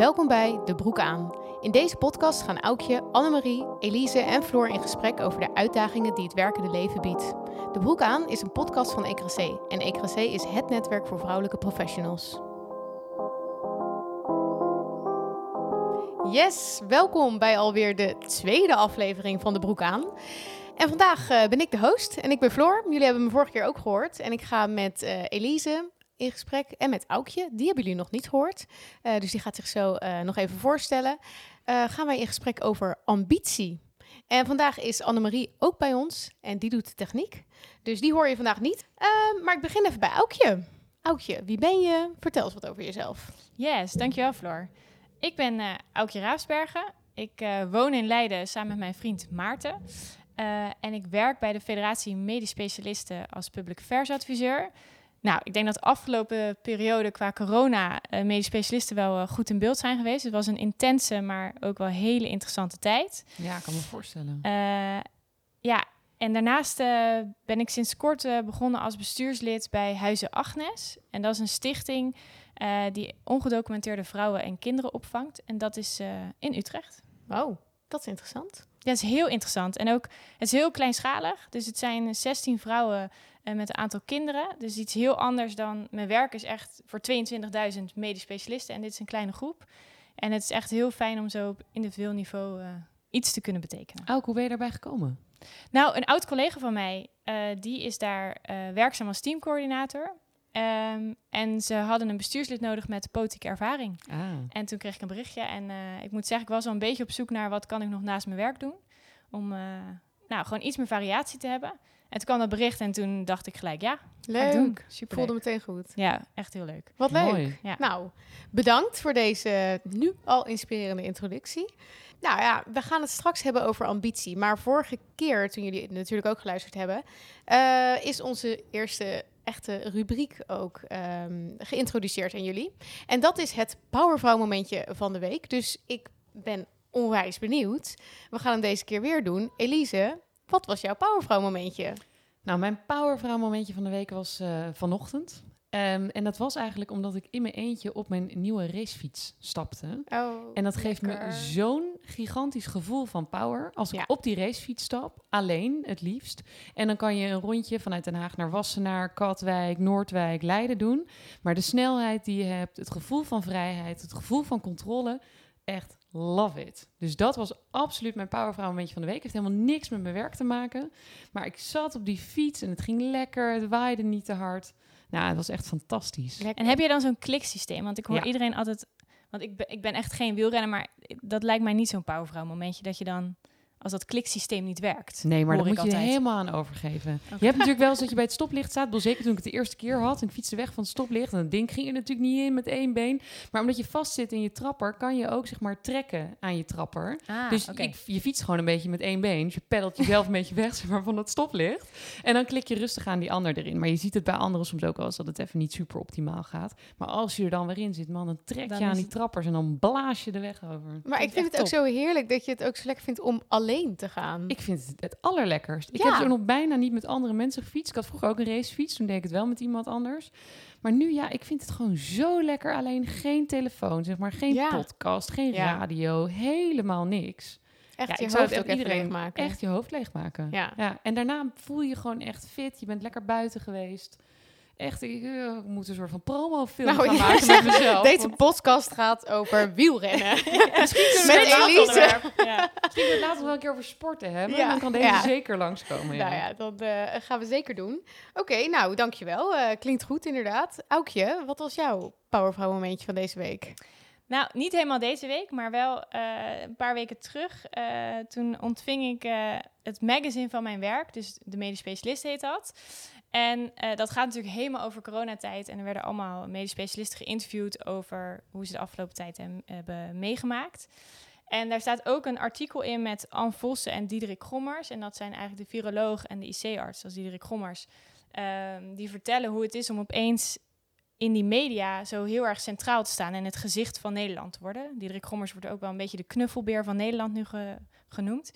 Welkom bij De Broek aan. In deze podcast gaan Aukje, Annemarie, Elise en Floor in gesprek over de uitdagingen die het werkende leven biedt. De Broek aan is een podcast van ECRC en ECRC is het netwerk voor vrouwelijke professionals. Yes, welkom bij alweer de tweede aflevering van De Broek aan. En vandaag uh, ben ik de host en ik ben Floor. Jullie hebben me vorige keer ook gehoord. En ik ga met uh, Elise, in gesprek. En met Aukje, die hebben jullie nog niet gehoord. Uh, dus die gaat zich zo uh, nog even voorstellen. Uh, gaan wij in gesprek over ambitie. En vandaag is Annemarie ook bij ons en die doet de techniek. Dus die hoor je vandaag niet. maar ik begin even bij Aukje. Aukje, wie ben je? Vertel eens wat over jezelf. Yes, dankjewel Floor. Ik ben Aukje Raafsbergen. Ik woon in Leiden samen met mijn vriend Maarten. en ik werk bij de Federatie Medisch Specialisten als public affairs adviseur. Nou, ik denk dat de afgelopen periode qua corona uh, medisch specialisten wel uh, goed in beeld zijn geweest. Het was een intense, maar ook wel hele interessante tijd. Ja, ik kan me voorstellen. Uh, ja, en daarnaast ben ik sinds kort begonnen als bestuurslid bij Huizen Agnes. En dat is een stichting die ongedocumenteerde vrouwen en kinderen opvangt. En dat is in Utrecht. Wow, dat is interessant. Ja, dat is heel interessant. En ook, het is heel kleinschalig. Dus het zijn 16 vrouwen uh, met een aantal kinderen. Dus iets heel anders dan mijn werk is echt voor 22.000 medisch specialisten. En dit is een kleine groep. En het is echt heel fijn om zo op individueel niveau uh, iets te kunnen betekenen. Ook, hoe ben je daarbij gekomen? Nou, een oud collega van mij, uh, die is daar werkzaam als teamcoördinator. Um, en ze hadden een bestuurslid nodig met politieke ervaring. Ah. En toen kreeg ik een berichtje. En ik moet zeggen, ik was al een beetje op zoek naar wat kan ik nog naast mijn werk doen. Om nou, gewoon iets meer variatie te hebben. En toen kwam dat bericht en toen dacht ik gelijk, ja, leuk. Super Voelde meteen goed. Ja, echt heel leuk. Wat Mooi. leuk. Ja. Nou, bedankt voor deze nu al inspirerende introductie. Nou ja, we gaan het straks hebben over ambitie. Maar vorige keer, toen jullie natuurlijk ook geluisterd hebben, uh, is onze eerste echte rubriek ook um, geïntroduceerd aan jullie. En dat is het Powervrouw momentje van de week. Dus ik ben onwijs benieuwd. We gaan hem deze keer weer doen. Elise, wat was jouw Powervrouw momentje? Nou, mijn Powervrouw momentje van de week was uh, vanochtend. Um, en dat was eigenlijk omdat ik in mijn eentje op mijn nieuwe racefiets stapte. Oh, en dat geeft lekker. me zo'n gigantisch gevoel van power. Als ik Ja. op die racefiets stap, alleen het liefst. En dan kan je een rondje vanuit Den Haag naar Wassenaar, Katwijk, Noordwijk, Leiden doen. Maar de snelheid die je hebt, het gevoel van vrijheid, het gevoel van controle, echt love it. Dus dat was absoluut mijn powervrouw momentje van de week. Heeft helemaal niks met mijn werk te maken. Maar ik zat op die fiets en het ging lekker, het waaide niet te hard. Nou, het was echt fantastisch. En heb je dan zo'n kliksysteem? Want ik hoor Ja. iedereen altijd... Want ik ben, ik ben echt geen wielrenner, maar dat lijkt mij niet zo'n powervrouw momentje. Dat je dan, als dat kliksysteem niet werkt. Nee, maar daar ik moet je er altijd. helemaal aan overgeven. Je hebt natuurlijk wel eens dat je bij het stoplicht staat. Wel zeker toen ik het de eerste keer had. En ik fietste weg van het stoplicht. En dat ding ging er natuurlijk niet in met één been. Maar omdat je vastzit in je trapper, kan je ook zeg maar trekken aan je trapper. Ah, dus ik, je fietst gewoon een beetje met één been. Dus je peddelt jezelf een beetje weg zeg maar, van het stoplicht. En dan klik je rustig aan die ander erin. Maar je ziet het bij anderen soms ook wel eens dat het even niet super optimaal gaat. Maar als je er dan weer in zit, man, dan trek Dan je aan die het- trappers en dan blaas je de weg over. Maar ik vind het ook zo heerlijk dat je het ook zo lekker vindt om alleen te gaan. Ik vind het het allerlekkerst. Ik Ja. heb zo nog bijna niet met andere mensen gefietst. Ik had vroeger ook een racefiets, toen deed ik het wel met iemand anders. Maar nu, ja, ik vind het gewoon zo lekker. Alleen geen telefoon, zeg maar. Geen Ja. podcast, geen Ja. radio, helemaal niks. echt je ik zou hoofd ook iedereen leegmaken. echt je hoofd leegmaken. Ja. ja. En daarna voel je je gewoon echt fit. Je bent lekker buiten geweest. Echt, ik eh, moet een soort van promofilm Nou, gaan ja. maken met mezelf. Deze want podcast gaat over wielrennen. misschien kunnen met Elise. Ja. Misschien kunnen we het later wel een keer over sporten hebben. Ja. Dan kan deze Ja. zeker langskomen. Ja. Nou ja, dat eh, gaan we zeker doen. Oké, nou, dankjewel. Eh klinkt goed, inderdaad. Aukje, wat was jouw powervrouw momentje van deze week? Nou, niet helemaal deze week, maar wel eh, een paar weken terug. eh, toen ontving ik eh, het magazine van mijn werk, dus de medisch specialist heet dat. En eh, dat gaat natuurlijk helemaal over coronatijd. En er werden allemaal medisch specialisten geïnterviewd over hoe ze de afgelopen tijd hem- hebben meegemaakt. En daar staat ook een artikel in met Anne Vossen en Diederik Gommers. En dat zijn eigenlijk de viroloog en de IC-arts, als Diederik Gommers. ehm, die vertellen hoe het is om opeens in die media zo heel erg centraal te staan en het gezicht van Nederland te worden. Diederik Gommers wordt ook wel een beetje de knuffelbeer van Nederland nu ge- genoemd.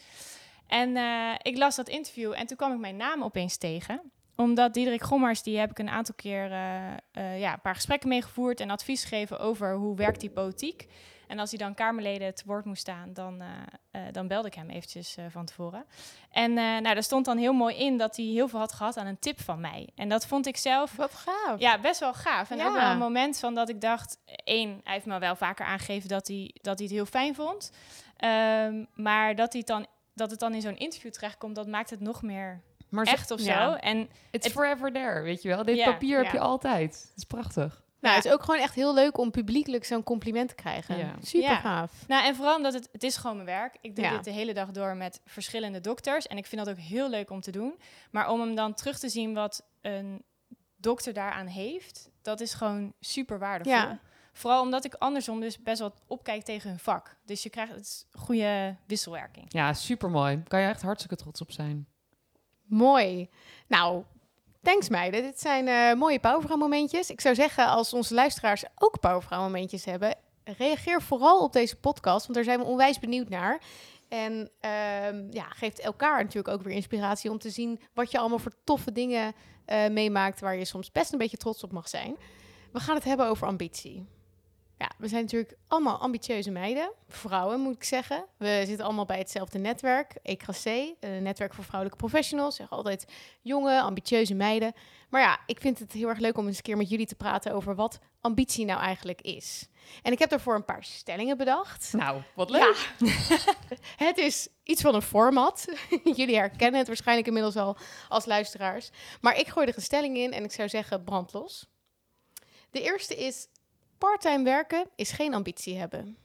En eh, ik las dat interview en toen kwam ik mijn naam opeens tegen. Omdat Diederik Gommers, die heb ik een aantal keer eh, eh, ja, een paar gesprekken meegevoerd en advies gegeven over hoe werkt die politiek. En als hij dan Kamerleden te woord moest staan, dan, eh, dan belde ik hem eventjes van tevoren. En nou, daar stond dan heel mooi in dat hij heel veel had gehad aan een tip van mij. En dat vond ik zelf Wat gaaf. ja, best wel gaaf. En Ja. ook wel een moment van dat ik dacht... één, hij heeft me wel vaker aangegeven dat hij, dat hij het heel fijn vond. Ehm, maar dat, hij het dan, dat het dan in zo'n interview terechtkomt... dat maakt het nog meer Maar echt of zo. ja. En It's Het- forever there, weet je wel. Dit papier heb je altijd. Het is prachtig. Nou, Ja. het is ook gewoon echt heel leuk om publiekelijk zo'n compliment te krijgen. Ja. Super Ja. gaaf. Nou, en vooral omdat het, het is gewoon mijn werk. Ik doe Ja. dit de hele dag door met verschillende dokters. En ik vind dat ook heel leuk om te doen. Maar om hem dan terug te zien wat een dokter daaraan heeft, dat is gewoon super waardevol. Ja. Vooral omdat ik andersom dus best wel opkijk tegen hun vak. Dus je krijgt het is goede wisselwerking. Ja, super mooi. Kan je echt hartstikke trots op zijn. Mooi. Nou, thanks meiden. Dit zijn eh, mooie Powervrouw momentjes. Ik zou zeggen, als onze luisteraars ook Powervrouw momentjes hebben, reageer vooral op deze podcast, want daar zijn we onwijs benieuwd naar. En ehm, ja, geeft elkaar natuurlijk ook weer inspiratie om te zien wat je allemaal voor toffe dingen eh, meemaakt waar je soms best een beetje trots op mag zijn. We gaan het hebben over ambitie. Ja, we zijn natuurlijk allemaal ambitieuze meiden. Vrouwen, moet ik zeggen. We zitten allemaal bij hetzelfde netwerk, ECRAC, een netwerk voor vrouwelijke professionals. Zeg altijd jonge, ambitieuze meiden. Maar ja, ik vind het heel erg leuk om eens een keer met jullie te praten over wat ambitie nou eigenlijk is. En ik heb daarvoor een paar stellingen bedacht. Nou, wat Ja, het is iets van een format. Jullie herkennen het waarschijnlijk inmiddels al als luisteraars. Maar ik gooi er een stelling in en ik zou zeggen brandlos. De eerste is, parttime werken is geen ambitie hebben.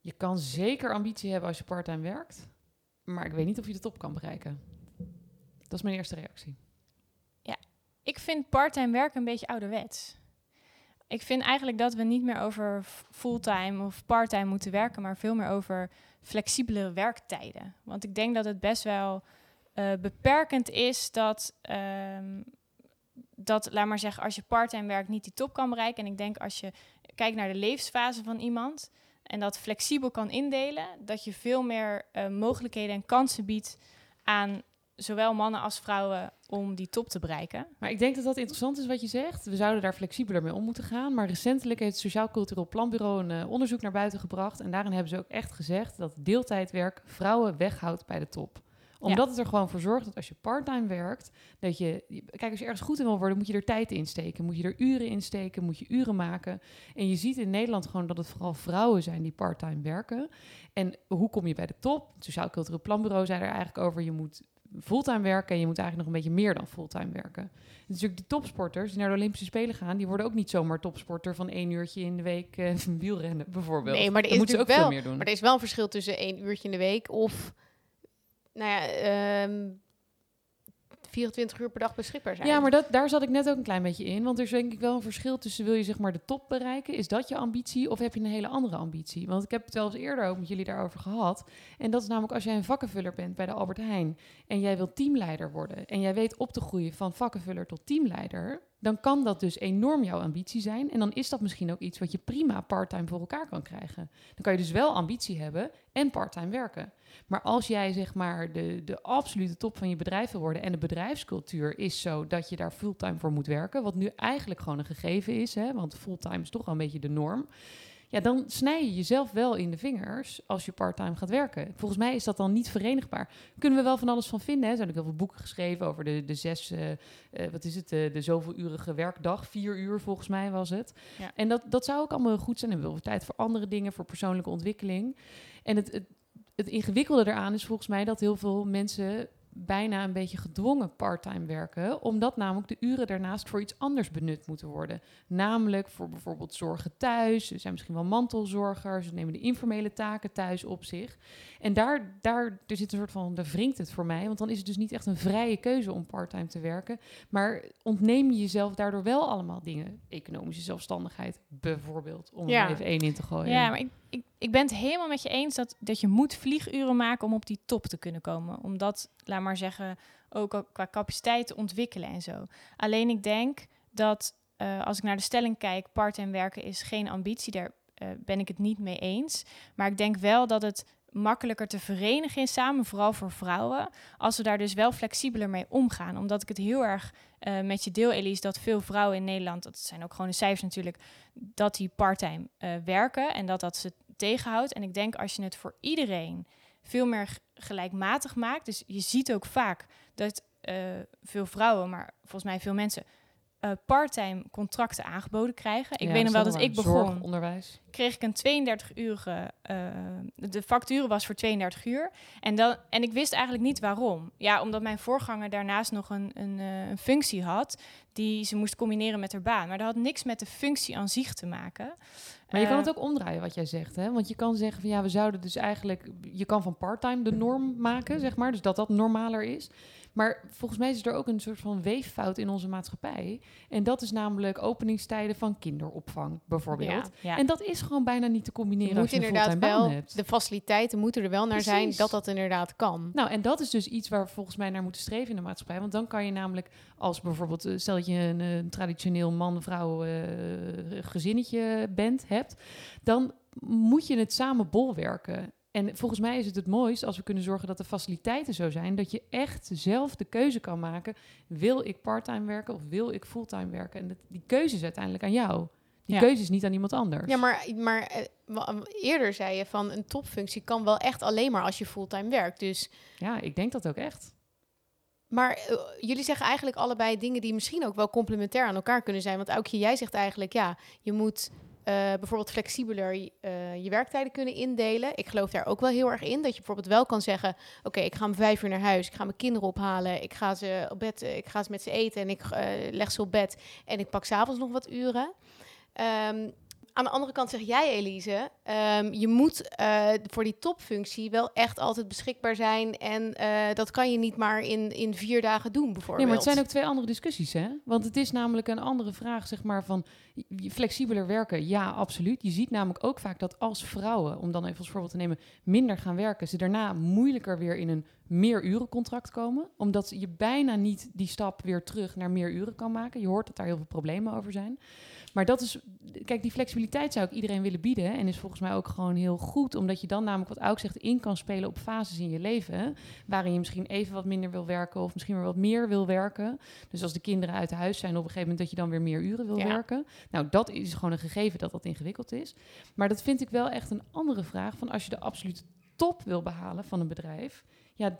Je kan zeker ambitie hebben als je parttime werkt. Maar ik weet niet of je de top kan bereiken. Dat is mijn eerste reactie. Ik vind parttime werken een beetje ouderwets. Ik vind eigenlijk dat we niet meer over fulltime of parttime moeten werken, maar veel meer over flexibele werktijden. Want ik denk dat het best wel eh, beperkend is dat, ehm, dat, laat maar zeggen, als je parttime werkt niet die top kan bereiken. En ik denk als je kijkt naar de levensfase van iemand en dat flexibel kan indelen, dat je veel meer eh, mogelijkheden en kansen biedt aan zowel mannen als vrouwen om die top te bereiken. Maar ik denk dat dat interessant is wat je zegt. We zouden daar flexibeler mee om moeten gaan. Maar recentelijk heeft het Sociaal Cultureel Planbureau een eh, onderzoek naar buiten gebracht. En daarin hebben ze ook echt gezegd dat deeltijdwerk vrouwen weghoudt bij de top. Omdat het er gewoon voor zorgt dat als je parttime werkt, dat je... Kijk, als je ergens goed in wil worden, moet je er tijd in steken. Moet je er uren in steken, moet je uren maken. En je ziet in Nederland gewoon dat het vooral vrouwen zijn die parttime werken. En hoe kom je bij de top? Het Sociaal Cultureel Planbureau zei er eigenlijk over, je moet fulltime werken en je moet eigenlijk nog een beetje meer dan fulltime werken. En natuurlijk die topsporters die naar de Olympische Spelen gaan, die worden ook niet zomaar topsporter van één uurtje in de week eh, wielrennen bijvoorbeeld. Nee, maar er is moeten ze ook natuurlijk veel meer doen. Maar er is wel een verschil tussen één uurtje in de week of, nou ja, ehm 24 uur per dag beschikbaar zijn. Ja, maar dat, daar zat ik net ook een klein beetje in. Want er is denk ik wel een verschil tussen wil je zeg maar de top bereiken, is dat je ambitie, of heb je een hele andere ambitie? Want ik heb het eens eerder ook met jullie daarover gehad. En dat is namelijk als jij een vakkenvuller bent bij de Albert Heijn en jij wilt teamleider worden en jij weet op te groeien van vakkenvuller tot teamleider, dan kan dat dus enorm jouw ambitie zijn. En dan is dat misschien ook iets wat je prima parttime voor elkaar kan krijgen. Dan kan je dus wel ambitie hebben en parttime werken. Maar als jij zeg maar de, de absolute top van je bedrijf wil worden en de bedrijfscultuur is zo dat je daar fulltime voor moet werken, wat nu eigenlijk gewoon een gegeven is, hè, want fulltime is toch wel een beetje de norm. Ja, dan snij je jezelf wel in de vingers als je parttime gaat werken. Volgens mij is dat dan niet verenigbaar. Kunnen we wel van alles van vinden. Hè? Er zijn ook heel veel boeken geschreven over de, de zes, eh, eh, wat is het, de, de zoveelurige werkdag. Vier uur volgens mij was het. Ja. En dat, dat zou ook allemaal goed zijn. En we hebben tijd voor andere dingen, voor persoonlijke ontwikkeling. En het, het, het ingewikkelde eraan is volgens mij dat heel veel mensen bijna een beetje gedwongen parttime werken, omdat namelijk de uren daarnaast voor iets anders benut moeten worden. Namelijk voor bijvoorbeeld zorgen thuis. Ze zijn misschien wel mantelzorgers, ze nemen de informele taken thuis op zich. En daar, daar er zit een soort van, daar wringt het voor mij, want dan is het dus niet echt een vrije keuze om parttime te werken, maar ontneem je jezelf daardoor wel allemaal dingen. Economische zelfstandigheid bijvoorbeeld, om Ja. er even één in te gooien. Ja, maar ik, ik, ik ben het helemaal met je eens dat, dat je moet vlieguren maken om op die top te kunnen komen. Om dat, laat maar zeggen, ook qua capaciteit te ontwikkelen en zo. Alleen ik denk dat eh, als ik naar de stelling kijk, part-time werken is geen ambitie. Daar eh, ben ik het niet mee eens. Maar ik denk wel dat het makkelijker te verenigen in samen, vooral voor vrouwen, als we daar dus wel flexibeler mee omgaan. Omdat ik het heel erg uh, met je deel, Elise, dat veel vrouwen in Nederland, dat zijn ook gewoon de cijfers natuurlijk, dat die parttime werken en dat dat ze tegenhoudt. En ik denk als je het voor iedereen veel meer gelijkmatig maakt, dus je ziet ook vaak dat uh, veel vrouwen, maar volgens mij veel mensen, uh, parttime contracten aangeboden krijgen. Ik weet nog wel dat ik begon. onderwijs. Kreeg ik een 32-urige. Uh, de factuur was voor 32 uur. En, dan, en ik wist eigenlijk niet waarom. Ja, omdat mijn voorganger daarnaast nog een, een, uh, een functie had. die ze moest combineren met haar baan. Maar dat had niks met de functie aan zich te maken. Maar je kan het ook omdraaien wat jij zegt, hè? Want je kan zeggen van ja, we zouden dus eigenlijk. Je kan van parttime de norm maken, zeg maar. Dus dat dat normaler is. Maar volgens mij is er ook een soort van weeffout in onze maatschappij. En dat is namelijk openingstijden van kinderopvang, bijvoorbeeld. Ja, En dat is gewoon bijna niet te combineren je als je inderdaad wel, hebt. De faciliteiten moeten er wel naar zijn dat dat inderdaad kan. Nou, en dat is dus iets waar we volgens mij naar moeten streven in de maatschappij. Want dan kan je namelijk als bijvoorbeeld, eh, stel dat je een, een traditioneel man-vrouw uh, gezinnetje bent, hebt, dan moet je het samen bolwerken. En volgens mij is het het mooist als we kunnen zorgen dat de faciliteiten zo zijn dat je echt zelf de keuze kan maken: wil ik parttime werken of wil ik fulltime werken? En dat, die keuze is uiteindelijk aan jou. Die keuze is niet aan iemand anders. Ja, maar, maar eh, eerder zei je van een topfunctie kan wel echt alleen maar als je fulltime werkt. Dus ja, ik denk dat ook echt. Maar uh, jullie zeggen eigenlijk allebei dingen die misschien ook wel complementair aan elkaar kunnen zijn. Want Aukje, jij zegt eigenlijk ja, je moet uh, bijvoorbeeld flexibeler uh, je werktijden kunnen indelen. Ik geloof daar ook wel heel erg in. Dat je bijvoorbeeld wel kan zeggen: Oké, ik ga om vijf uur naar huis. Ik ga mijn kinderen ophalen. Ik ga ze op bed. Ik ga ze met ze eten. En ik uh, leg ze op bed. En ik pak s'avonds nog wat uren. Um, aan de andere kant zeg jij, Elise, um, je moet uh, voor die topfunctie wel echt altijd beschikbaar zijn. En uh, dat kan je niet maar in, in vier dagen doen, bijvoorbeeld. Nee, maar het zijn ook twee andere discussies, hè? Want het is namelijk een andere vraag, zeg maar, van flexibeler werken. Ja, absoluut. Je ziet namelijk ook vaak dat als vrouwen, om dan even als voorbeeld te nemen, minder gaan werken, ze daarna moeilijker weer in een meer urencontract komen. Omdat je bijna niet die stap weer terug naar meer uren kan maken. Je hoort dat daar heel veel problemen over zijn. Maar dat is, kijk, die flexibiliteit zou ik iedereen willen bieden. En is volgens mij ook gewoon heel goed, omdat je dan namelijk, wat ook zegt, in kan spelen op fases in je leven. Waarin je misschien even wat minder wil werken of misschien weer wat meer wil werken. Dus als de kinderen uit huis zijn, op een gegeven moment dat je dan weer meer uren wil werken. Nou, dat is gewoon een gegeven dat dat ingewikkeld is. Maar dat vind ik wel echt een andere vraag van als je de absolute top wil behalen van een bedrijf. Ja,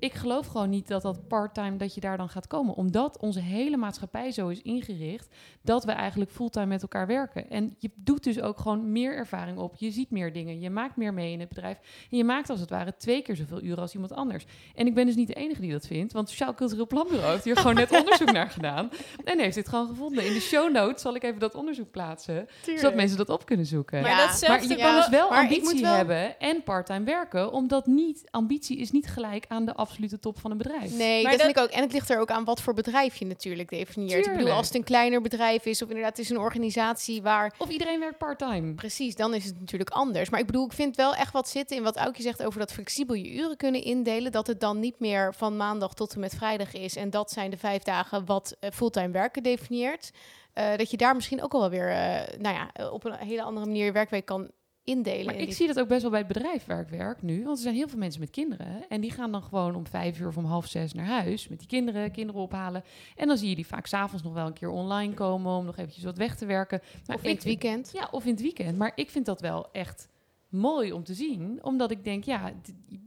ik geloof gewoon niet dat dat parttime, dat je daar dan gaat komen. Omdat onze hele maatschappij zo is ingericht dat we eigenlijk fulltime met elkaar werken. En je doet dus ook gewoon meer ervaring op. Je ziet meer dingen. Je maakt meer mee in het bedrijf. En je maakt als het ware twee keer zoveel uren als iemand anders. En ik ben dus niet de enige die dat vindt. Want Sociaal Cultureel Planbureau heeft hier gewoon net onderzoek naar gedaan. En heeft dit gewoon gevonden. In de show notes zal ik even dat onderzoek plaatsen. Zodat mensen dat op kunnen zoeken. Maar, dat maar je kan dus wel ambitie hebben en parttime werken. Omdat niet, ambitie is niet gelijk aan de absolute top van een bedrijf. Nee, maar dat, vind ik ook. En het ligt er ook aan wat voor bedrijf je natuurlijk definieert. Ik bedoel, als het een kleiner bedrijf is, of inderdaad het is een organisatie waar... Of iedereen werkt part-time. Precies, dan is het natuurlijk anders. Maar ik bedoel, ik vind wel echt wat zitten in wat Aukje zegt over dat flexibel je uren kunnen indelen. Dat het dan niet meer van maandag tot en met vrijdag is. En dat zijn de vijf dagen wat uh, fulltime werken definieert. Uh, dat je daar misschien ook al wel weer, uh, nou ja, op een hele andere manier je werkweek kan indelen. Maar ik zie dat ook best wel bij het bedrijf waar ik werk nu. Want er zijn heel veel mensen met kinderen. En die gaan dan gewoon om vijf uur of om half zes naar huis. Met die kinderen, kinderen ophalen. En dan zie je die vaak s'avonds nog wel een keer online komen. Om nog eventjes wat weg te werken. Maar of in het weekend. Ja, of in het weekend. Maar ik vind dat wel echt mooi om te zien. Omdat ik denk, ja,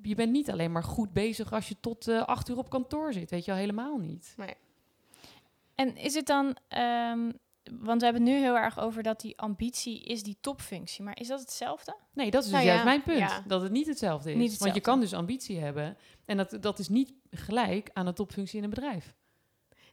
je bent niet alleen maar goed bezig als je tot uh, acht uur op kantoor zit. Weet je al helemaal niet. Nee. En is het dan... Um want we hebben het nu heel erg over dat die ambitie is die topfunctie. Maar is dat hetzelfde? Nee, dat is dus nou juist mijn punt. Dat het niet hetzelfde is. Niet Want je kan dus ambitie hebben. En dat, dat is niet gelijk aan een topfunctie in een bedrijf.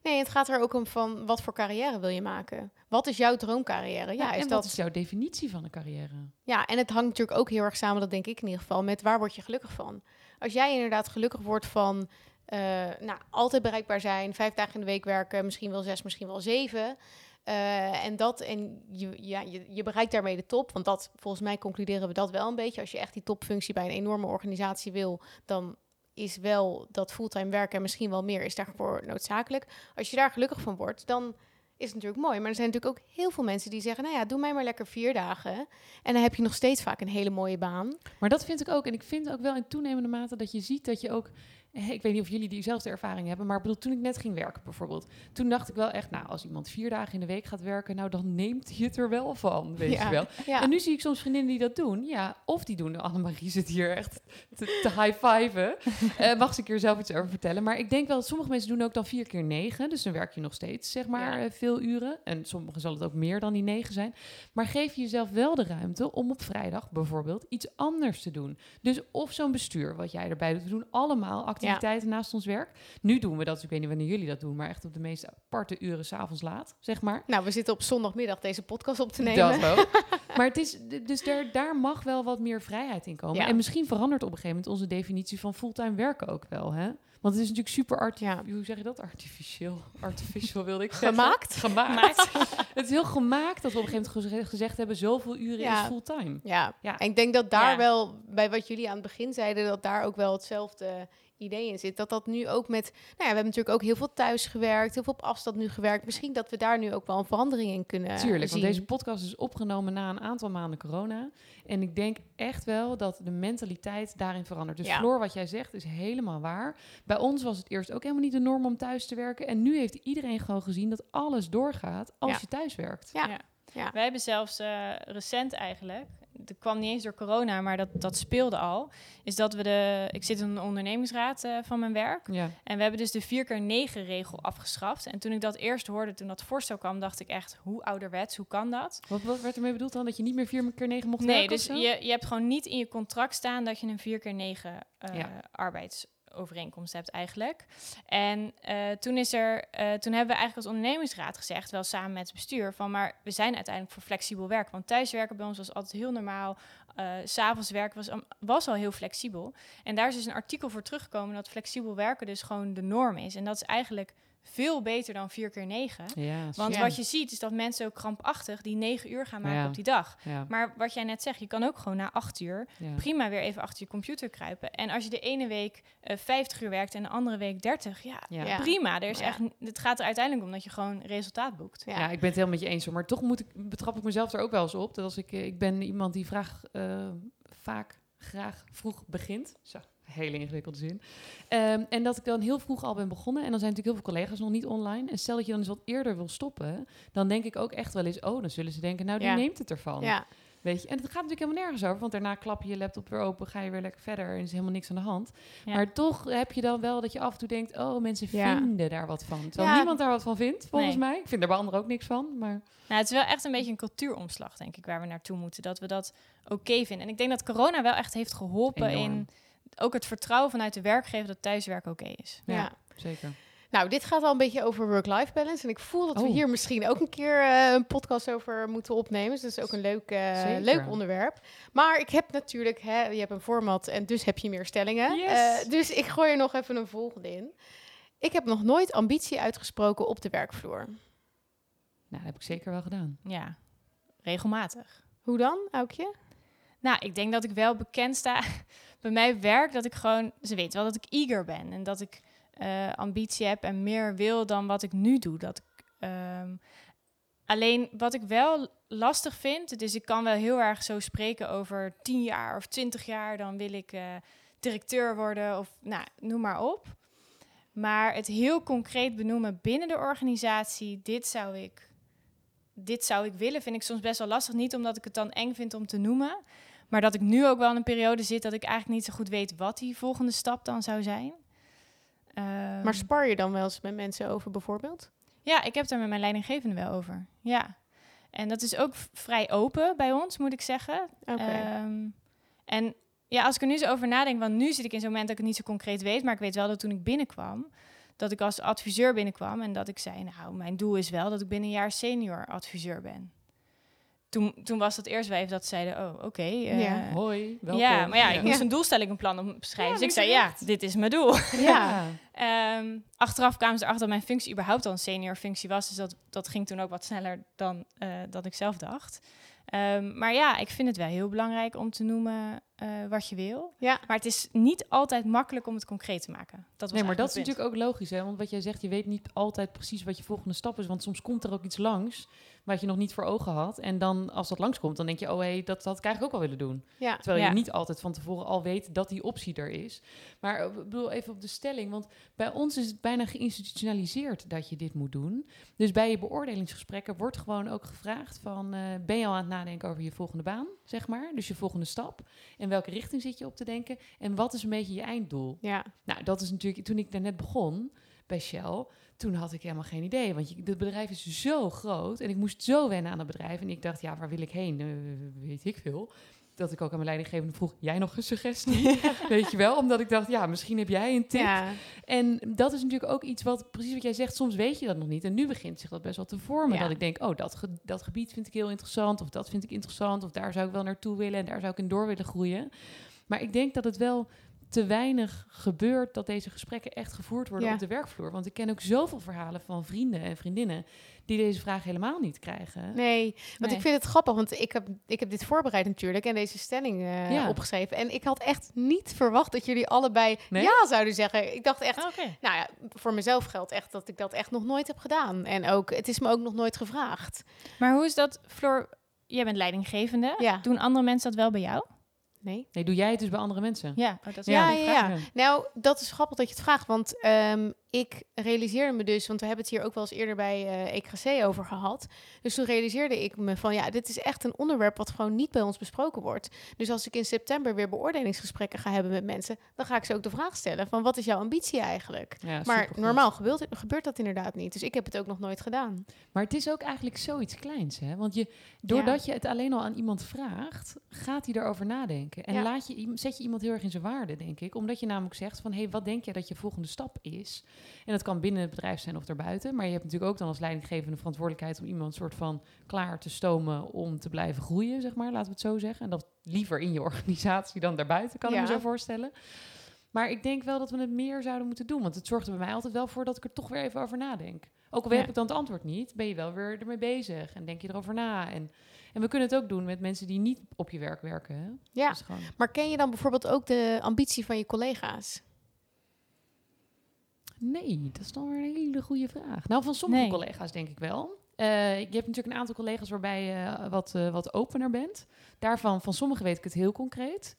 Nee, het gaat er ook om van wat voor carrière wil je maken? Wat is jouw droomcarrière? Ja, is en dat... is jouw definitie van een carrière? Ja, en het hangt natuurlijk ook heel erg samen, dat denk ik in ieder geval, met waar word je gelukkig van? Als jij inderdaad gelukkig wordt van uh, nou, altijd bereikbaar zijn, vijf dagen in de week werken, misschien wel zes, misschien wel zeven. Uh, en dat, en je, ja, je, bereikt daarmee de top. Want dat, volgens mij concluderen we dat wel een beetje. Als je echt die topfunctie bij een enorme organisatie wil, dan is wel dat fulltime werken en misschien wel meer is daarvoor noodzakelijk. Als je daar gelukkig van wordt, dan is natuurlijk mooi. Maar er zijn natuurlijk ook heel veel mensen die zeggen, nou ja, doe mij maar lekker vier dagen. En dan heb je nog steeds vaak een hele mooie baan. Maar dat vind ik ook. En ik vind ook wel in toenemende mate dat je ziet dat je ook ik weet niet of jullie diezelfde ervaring hebben, maar bedoel, toen ik net ging werken bijvoorbeeld, toen dacht ik wel echt, nou, als iemand vier dagen in de week gaat werken, nou, dan neemt hij het er wel van, weet je wel. Ja. En nu zie ik soms vriendinnen die dat doen, ja, of die doen, Annemarie zit hier echt te, te high-fiven, uh, mag ze een keer zelf iets over vertellen, maar ik denk wel dat sommige mensen doen ook dan vier keer negen, dus dan werk je nog steeds, zeg maar, ja. uh, veel uren, en sommigen zal het ook meer dan die negen zijn, maar geef jezelf wel de ruimte om op vrijdag bijvoorbeeld iets anders te doen. Dus of zo'n bestuur, wat jij erbij doet, we doen allemaal activiteiten ja. naast ons werk. Nu doen we dat, ik weet niet wanneer jullie dat doen, maar echt op de meest aparte uren s'avonds laat, zeg maar. Nou, we zitten op zondagmiddag deze podcast op te nemen. Dat ook. maar het is, dus daar, daar mag wel wat meer vrijheid in komen. Ja. En misschien verandert op een gegeven moment onze definitie van fulltime werken ook wel, hè? Want het is natuurlijk super artificieel. Ja. Hoe zeg je dat? Artificieel. Artificial wilde ik zeggen. Gemaakt? Gemaakt. het is heel gemaakt dat we op een gegeven moment gezegd hebben... zoveel uren ja. is fulltime. Ja. ja, en ik denk dat daar wel, bij wat jullie aan het begin zeiden... dat daar ook wel hetzelfde idee in zit. Dat dat nu ook met... Nou ja, we hebben natuurlijk ook heel veel thuis gewerkt. Heel veel op afstand nu gewerkt. Misschien dat we daar nu ook wel een verandering in kunnen Tuurlijk, zien. want deze podcast is opgenomen na een aantal maanden corona. En ik denk echt wel dat de mentaliteit daarin verandert. Dus Ja. Floor, wat jij zegt, is helemaal waar. Bij ons was het eerst ook helemaal niet de norm om thuis te werken. En nu heeft iedereen gewoon gezien dat alles doorgaat als Ja. je thuis werkt. Ja. Ja. Ja. Wij hebben zelfs eh, recent eigenlijk, dat kwam niet eens door corona, maar dat, dat speelde al, is dat we de, ik zit in een ondernemingsraad eh, van mijn werk, Ja. en we hebben dus de 4 keer 9 regel afgeschaft. En toen ik dat eerst hoorde, toen dat voorstel kwam, dacht ik echt, hoe ouderwets, hoe kan dat? Wat, wat werd ermee bedoeld dan? Dat je niet meer vier keer negen mocht Nee, werken dus of zo? je, je hebt gewoon niet in je contract staan dat je een 4 keer 9 eh Ja. Arbeidsovereenkomst hebt eigenlijk. En eh, toen, is er, eh, toen hebben we eigenlijk als ondernemingsraad gezegd, wel samen met het bestuur, van maar we zijn uiteindelijk voor flexibel werken. Want thuiswerken bij ons was altijd heel normaal. Eh, S S'avonds werken was, was al heel flexibel. En daar is dus een artikel voor teruggekomen dat flexibel werken dus gewoon de norm is. En dat is eigenlijk veel beter dan 4 keer 9. Ja, Want wat je ziet is dat mensen ook krampachtig die 9 uur gaan maken Ja. op die dag. ja, Maar wat jij net zegt, je kan ook gewoon na 8 uur ja. prima weer even achter je computer kruipen. En als je de ene week eh 50 uur werkt en de andere week 30, ja, Ja. Ja. prima. Er is Ja. echt, het gaat er uiteindelijk om dat je gewoon resultaat boekt. Ja. Ja. ik ben het helemaal met je eens. hoor. Maar toch moet ik, betrap ik mezelf er ook wel eens op. Dat als ik, eh, ik ben iemand die vraag, eh, vaak graag vroeg begint. Zo, hele ingewikkelde zin. Ehm, en dat ik dan heel vroeg al ben begonnen. En dan zijn natuurlijk heel veel collega's nog niet online. En stel dat je dan eens wat eerder wil stoppen. Dan denk ik ook echt wel eens, oh, dan zullen ze denken, nou, die Ja. neemt het ervan. Ja. Weet je? En het gaat natuurlijk helemaal nergens over. Want daarna klap je je laptop weer open, ga je weer lekker verder. En is helemaal niks aan de hand. Ja. Maar toch heb je dan wel dat je af en toe denkt, oh, mensen Ja. vinden daar wat van. Terwijl Ja. niemand daar wat van vindt, volgens Nee. mij. Ik vind er bij anderen ook niks van, maar... Nou, het is wel echt een beetje een cultuuromslag, denk ik, waar we naartoe moeten. Dat we dat oké vinden. En ik denk dat corona wel echt heeft geholpen Enorm. in ook het vertrouwen vanuit de werkgever dat thuiswerken oké is. Ja. Zeker. Nou, dit gaat al een beetje over work-life balance. En ik voel dat we Oh. hier misschien ook een keer eh, een podcast over moeten opnemen. Dus dat is ook een leuk, eh, leuk onderwerp. Maar ik heb natuurlijk, hè, je hebt een format en dus heb je meer stellingen. Yes. Eh, dus ik gooi er nog even een volgende in. Ik heb nog nooit ambitie uitgesproken op de werkvloer. Nou, dat heb ik zeker wel gedaan. Ja, regelmatig. Hoe dan, Aukje? Nou, ik denk dat ik wel bekend sta bij mijn werk. Dat ik gewoon, ze weten wel dat ik eager ben. En dat ik eh, ambitie heb en meer wil dan wat ik nu doe. Dat ik, ehm, alleen wat ik wel lastig vind, dus ik kan wel heel erg zo spreken over 10 jaar of 20 jaar. Dan wil ik eh, directeur worden of nou, noem maar op. Maar het heel concreet benoemen binnen de organisatie, dit zou ik, dit zou ik willen, vind ik soms best wel lastig. Niet omdat ik het dan eng vind om te noemen, maar dat ik nu ook wel in een periode zit dat ik eigenlijk niet zo goed weet wat die volgende stap dan zou zijn. Ehm, Maar spar je dan wel eens met mensen over bijvoorbeeld? ja, ik heb daar met mijn leidinggevende wel over. Ja. En dat is ook vrij open bij ons, moet ik zeggen. Oké. Ehm, en ja, als ik er nu zo over nadenk, want nu zit ik in zo'n moment dat ik het niet zo concreet weet, maar ik weet wel dat toen ik binnenkwam, dat ik als adviseur binnenkwam en dat ik zei, nou, mijn doel is wel dat ik binnen een jaar senior adviseur ben. Toen, toen was dat eerst even dat ze zeiden, oh, oké. eh, Ja. Hoi, welkom. ja, maar ja, ik Ja. moest een doelstelling, een plan opschrijven. Ja, dus ik zei, ja, dit is mijn doel. ja. Ehm, achteraf kwamen ze erachter dat mijn functie überhaupt al een senior functie was. Dus dat, dat ging toen ook wat sneller dan eh, dat ik zelf dacht. Ehm, maar ja, ik vind het wel heel belangrijk om te noemen eh, wat je wil. Ja. Maar het is niet altijd makkelijk om het concreet te maken. Dat was Nee, maar dat is natuurlijk ook logisch, hè? Want wat jij zegt, je weet niet altijd precies wat je volgende stap is. Want soms komt er ook iets langs wat je nog niet voor ogen had. En dan, als dat langskomt, dan denk je, oh hé, hey, dat, dat had ik eigenlijk ook wel willen doen. Ja. Terwijl Ja. je niet altijd van tevoren al weet dat die optie er is. Maar eh, ik bedoel even op de stelling, want bij ons is het bijna geïnstitutionaliseerd dat je dit moet doen. Dus bij je beoordelingsgesprekken wordt gewoon ook gevraagd van, eh, ben je al aan het nadenken over je volgende baan, zeg maar? Dus je volgende stap. In welke richting zit je op te denken? En wat is een beetje je einddoel? Ja. Nou, dat is natuurlijk, toen ik daarnet begon bij Shell, toen had ik helemaal geen idee. Want je, het bedrijf is zo groot en ik moest zo wennen aan het bedrijf. En ik dacht, ja, waar wil ik heen? Eh, weet ik veel. Dat ik ook aan mijn leidinggevende vroeg, jij nog een suggestie? weet je wel? Omdat ik dacht, ja, misschien heb jij een tip. Ja. En dat is natuurlijk ook iets wat, precies wat jij zegt, soms weet je dat nog niet. En nu begint zich dat best wel te vormen. Ja. Dat ik denk, oh, dat, ge- dat gebied vind ik heel interessant. Of dat vind ik interessant. Of daar zou ik wel naartoe willen. En daar zou ik in door willen groeien. Maar ik denk dat het wel te weinig gebeurt dat deze gesprekken echt gevoerd worden Ja. op de werkvloer. Want ik ken ook zoveel verhalen van vrienden en vriendinnen die deze vraag helemaal niet krijgen. Nee, want Nee. ik vind het grappig, want ik heb, ik heb dit voorbereid natuurlijk en deze stelling eh, Ja. opgeschreven. En ik had echt niet verwacht dat jullie allebei Nee? ja zouden zeggen. Ik dacht echt. Oké. nou ja, voor mezelf geldt echt dat ik dat echt nog nooit heb gedaan. En ook, het is me ook nog nooit gevraagd. Maar hoe is dat, Floor? Jij bent leidinggevende. Ja. Doen andere mensen dat wel bij jou? Nee. Nee, doe jij het dus bij andere mensen? Ja, oh, dat is Ja, wel ja, een ja. vraag. Nou, dat is grappig dat je het vraagt, want ehm, ik realiseerde me dus, want we hebben het hier ook wel eens eerder bij eh EKC over gehad. Dus toen realiseerde ik me van, ja, dit is echt een onderwerp wat gewoon niet bij ons besproken wordt. Dus als ik in september weer beoordelingsgesprekken ga hebben met mensen, dan ga ik ze ook de vraag stellen van, wat is jouw ambitie eigenlijk? Ja, maar normaal gebeurt, gebeurt dat inderdaad niet. Dus ik heb het ook nog nooit gedaan. Maar het is ook eigenlijk zoiets kleins, hè? Want je, doordat je het alleen al aan iemand vraagt, gaat hij erover nadenken. En Ja. laat je, zet je iemand heel erg in zijn waarde, denk ik. Omdat je namelijk zegt van, hé, hey, wat denk je dat je volgende stap is? En dat kan binnen het bedrijf zijn of daarbuiten. Maar je hebt natuurlijk ook dan als leidinggevende verantwoordelijkheid om iemand soort van klaar te stomen om te blijven groeien, zeg maar. Laten we het zo zeggen. En dat liever in je organisatie dan daarbuiten, kan ik me zo voorstellen. Maar ik denk wel dat we het meer zouden moeten doen. Want het zorgt er bij mij altijd wel voor dat ik er toch weer even over nadenk. Ook al Ja. heb ik dan het antwoord niet, ben je wel weer ermee bezig. En denk je erover na. En, en we kunnen het ook doen met mensen die niet op je werk werken. Hè? Ja, Dus maar ken je dan bijvoorbeeld ook de ambitie van je collega's? Nee, dat is dan weer een hele goede vraag. Nou, van sommige Nee. collega's denk ik wel. Eh, je hebt natuurlijk een aantal collega's waarbij je wat, eh, wat opener bent. Daarvan, van sommigen weet ik het heel concreet.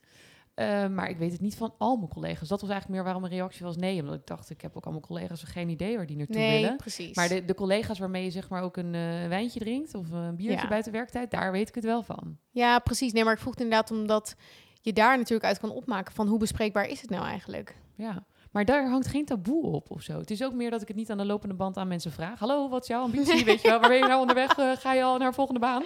Eh, maar ik weet het niet van al mijn collega's. Dat was eigenlijk meer waarom mijn reactie was nee. Omdat ik dacht, ik heb ook allemaal collega's geen idee waar die naartoe Nee, willen. precies. Maar de, de collega's waarmee je zeg maar ook een eh, wijntje drinkt of een biertje Ja. buiten werktijd, daar weet ik het wel van. Ja, precies. Nee, maar ik vroeg het inderdaad omdat je daar natuurlijk uit kan opmaken van hoe bespreekbaar is het nou eigenlijk? Ja. Maar daar hangt geen taboe op of zo. Het is ook meer dat ik het niet aan de lopende band aan mensen vraag. Hallo, wat is jouw ambitie? Weet je wel, waar ben je nou onderweg? Eh, ga je al naar de volgende baan?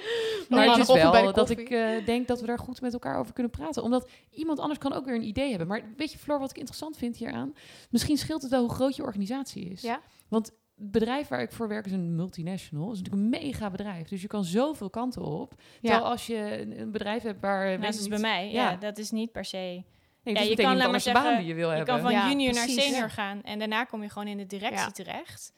Maar Ja, het is wel dat ik eh, denk dat we daar goed met elkaar over kunnen praten. Omdat iemand anders kan ook weer een idee hebben. Maar weet je, Floor, wat ik interessant vind hieraan? Misschien scheelt het wel hoe groot je organisatie is. Ja. Want het bedrijf waar ik voor werk is een multinational. is natuurlijk een mega bedrijf. Dus je kan zoveel kanten op. Terwijl als je een, bedrijf hebt waar... Nou, dat ik is niet- bij mij. Ja. Ja. dat is niet per se... Nee, Ja, je je kan de maar baan zeggen, die je wil Je hebben. kan van Ja, junior naar senior Ja. gaan en daarna kom je gewoon in de directie Ja. terecht.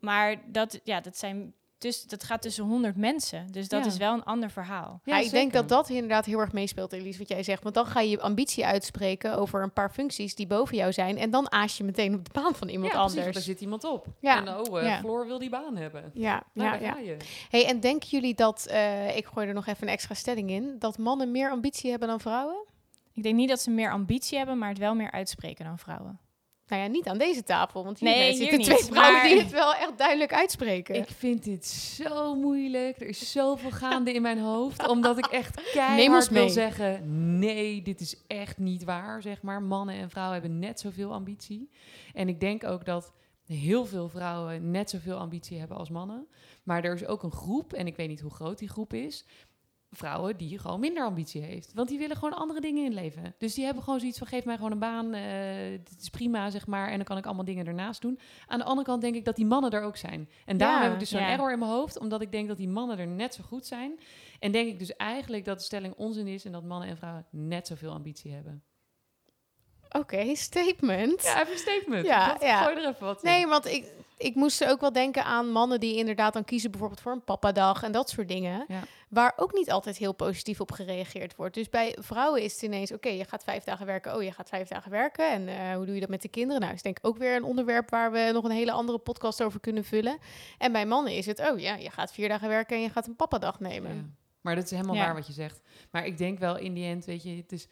Maar dat, ja, dat, zijn dus, dat gaat tussen 100 mensen. Dus dat Ja. is wel een ander verhaal. Ja, ik denk dat dat inderdaad heel erg meespeelt, Elise, wat jij zegt. Want dan ga je je ambitie uitspreken over een paar functies die boven jou zijn. En dan aas je meteen op de baan van iemand ja, precies, anders. daar zit iemand op. Ja. En oh, eh, Ja. Floor wil die baan hebben. Ja, Nou, ja, daar ja. ga je. Hey, en denken jullie dat, eh, ik gooi er nog even een extra stelling in, dat mannen meer ambitie hebben dan vrouwen? Ik denk niet dat ze meer ambitie hebben, maar het wel meer uitspreken dan vrouwen. Nou ja, niet aan deze tafel, want hier Nee, hier zitten niet, twee vrouwen maar- die het wel echt duidelijk uitspreken. Ik vind dit zo moeilijk. Er is zoveel gaande in mijn hoofd. Omdat ik echt keihard wil zeggen... nee, dit is echt niet waar, zeg maar. Mannen en vrouwen hebben net zoveel ambitie. En ik denk ook dat heel veel vrouwen net zoveel ambitie hebben als mannen. Maar er is ook een groep, en ik weet niet hoe groot die groep is... vrouwen die gewoon minder ambitie heeft. Want die willen gewoon andere dingen in leven. Dus die hebben gewoon zoiets van, geef mij gewoon een baan. eh dit is prima, zeg maar. En dan kan ik allemaal dingen ernaast doen. Aan de andere kant denk ik dat die mannen er ook zijn. En daarom Ja, heb ik dus zo'n ja. error in mijn hoofd. Omdat ik denk dat die mannen er net zo goed zijn. En denk ik dus eigenlijk dat de stelling onzin is... en dat mannen en vrouwen net zoveel ambitie hebben. Oké, statement. Ja, even een statement. Ja, Dat- ja. Gooi er even wat in. Nee, want ik, ik moest ook wel denken aan mannen die inderdaad dan kiezen bijvoorbeeld voor een papadag en dat soort dingen. Ja. Waar ook niet altijd heel positief op gereageerd wordt. Dus bij vrouwen is het ineens, oké, je gaat vijf dagen werken. Oh, je gaat vijf dagen werken. En eh, hoe doe je dat met de kinderen? Nou, is denk ik ook weer een onderwerp waar we nog een hele andere podcast over kunnen vullen. En bij mannen is het, oh ja, je gaat vier dagen werken en je gaat een papadag nemen. Ja. Maar dat is helemaal Ja. waar wat je zegt. Maar ik denk wel in die end, weet je, het is,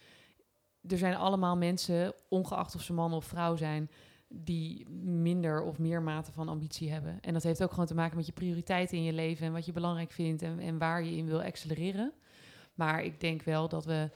er zijn allemaal mensen, ongeacht of ze man of vrouw zijn, die minder of meer mate van ambitie hebben. En dat heeft ook gewoon te maken met je prioriteiten in je leven en wat je belangrijk vindt en, en waar je in wil accelereren. Maar ik denk wel dat we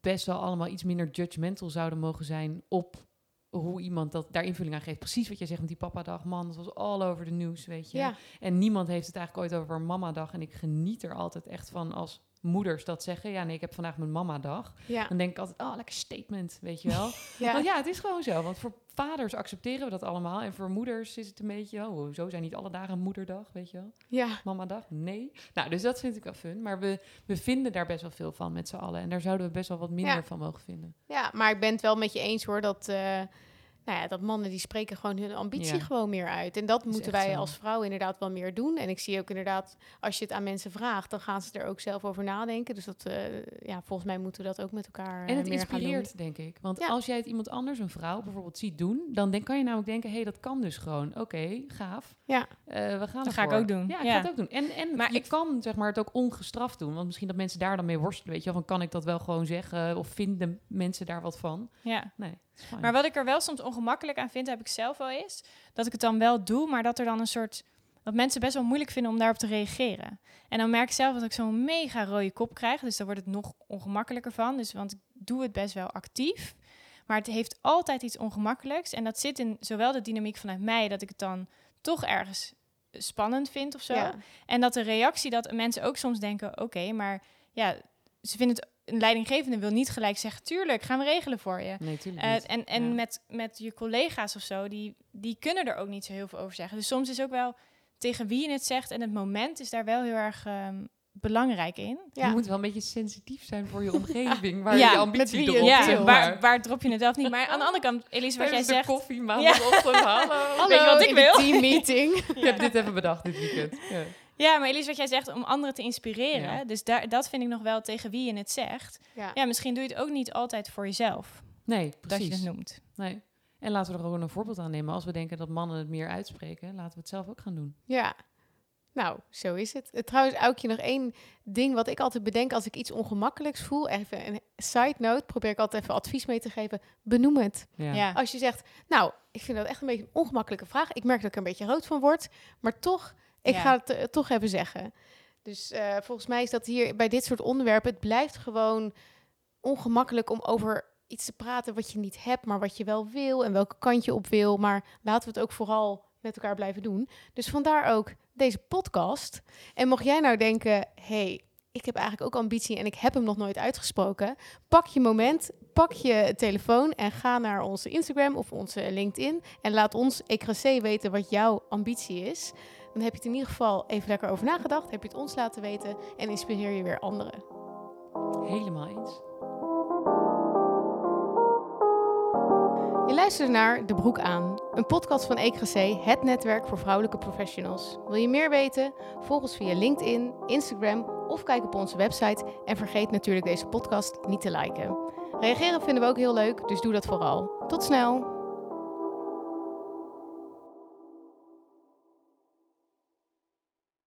best wel allemaal iets minder judgmental zouden mogen zijn op hoe iemand dat daar invulling aan geeft. Precies wat jij zegt met die papadag, man, dat was all over the news, weet je. Ja, En niemand heeft het eigenlijk ooit over mamadag. En ik geniet er altijd echt van als moeders dat zeggen. Ja, nee, ik heb vandaag mijn mamadag. ja, Dan denk ik altijd, oh, lekker statement, weet je wel. ja. Want ja, het is gewoon zo. Want voor vaders accepteren we dat allemaal. En voor moeders is het een beetje, oh, zo zijn niet alle dagen moederdag, weet je wel. ja. Mamadag, nee. Nou, dus dat vind ik wel fun. Maar we, we vinden daar best wel veel van met z'n allen. En daar zouden we best wel wat minder Ja. van mogen vinden. Ja, maar ik ben het wel met je eens hoor dat, eh, nou ja, dat mannen die spreken gewoon hun ambitie Ja. gewoon meer uit. En dat moeten wij zo. als vrouw inderdaad wel meer doen. En ik zie ook inderdaad, als je het aan mensen vraagt, dan gaan ze er ook zelf over nadenken. Dus dat, eh, ja, volgens mij moeten we dat ook met elkaar eh, En het meer gaan doen. inspireert, denk ik. Want Ja. als jij het iemand anders, een vrouw bijvoorbeeld, ziet doen, dan denk, kan je namelijk denken, hé, hey, dat kan dus gewoon. Oké, gaaf. Ja. Eh, we gaan Dat ga ik ook doen. Ja, ik Ja. ga het ook doen. En, en Maar je ik- kan zeg maar, het ook ongestraft doen. Want misschien dat mensen daar dan mee worstelen. Weet je wel, van kan ik dat wel gewoon zeggen? Of vinden mensen daar wat van? Ja. Nee. Maar wat ik er wel soms ongemakkelijk aan vind, heb ik zelf wel eens, dat ik het dan wel doe, maar dat er dan een soort dat mensen best wel moeilijk vinden om daarop te reageren. En dan merk ik zelf dat ik zo'n mega rode kop krijg, dus daar wordt het nog ongemakkelijker van. Dus want ik doe het best wel actief, maar het heeft altijd iets ongemakkelijks en dat zit in zowel de dynamiek vanuit mij dat ik het dan toch ergens spannend vind of zo, Ja. en dat de reactie dat mensen ook soms denken, oké, maar ja, ze vinden het een leidinggevende wil niet gelijk zeggen, tuurlijk, gaan we regelen voor je. Nee, tuurlijk Eh, niet. en en Ja. met, met je collega's of zo, die, die kunnen er ook niet zo heel veel over zeggen. Dus soms is ook wel tegen wie je het zegt en het moment is daar wel heel erg ehm, belangrijk in. Ja. Je moet wel een beetje sensitief zijn voor je omgeving. Waar Ja, je ambitie erop ja, zeg waar, maar. waar drop je het af niet? Maar aan de andere kant, Elise, wat jij zegt... koffie maandagochtend. Hallo. Hallo, Weet je wat ik wil? teammeeting. Ik heb dit even bedacht dit weekend. Ja. Maar Elise, wat jij zegt om anderen te inspireren. Ja. Dus daar, dat vind ik nog wel tegen wie je het zegt. ja. Ja, misschien doe je het ook niet altijd voor jezelf. Nee, Dat je precies. het noemt. Nee. En laten we er gewoon een voorbeeld aan nemen. Als we denken dat mannen het meer uitspreken, laten we het zelf ook gaan doen. Ja. Nou, zo is het. Eh, Trouwens, Aukje, nog één ding wat ik altijd bedenk als ik iets ongemakkelijks voel. Even een side note, probeer ik altijd even advies mee te geven. Benoem het. Ja. Ja. Als je zegt, nou, ik vind dat echt een beetje een ongemakkelijke vraag. Ik merk dat ik er een beetje rood van word. Maar toch, ik Ja. ga het eh, toch even zeggen. Dus eh, volgens mij is dat hier bij dit soort onderwerpen... het blijft gewoon ongemakkelijk om over iets te praten wat je niet hebt... maar wat je wel wil en welke kant je op wil. Maar laten we het ook vooral met elkaar blijven doen. Dus vandaar ook deze podcast. En mocht jij nou denken, hey, ik heb eigenlijk ook ambitie en ik heb hem nog nooit uitgesproken. Pak je moment, pak je telefoon en ga naar onze Instagram of onze LinkedIn. En laat ons ECRC weten wat jouw ambitie is. Dan heb je het in ieder geval even lekker over nagedacht. Heb je het ons laten weten en inspireer je weer anderen. Helemaal eens. Je luistert naar De Broek aan, een podcast van ECRC, het netwerk voor vrouwelijke professionals. Wil je meer weten? Volg ons via LinkedIn, Instagram of kijk op onze website. En vergeet natuurlijk deze podcast niet te liken. Reageren vinden we ook heel leuk, dus doe dat vooral. Tot snel!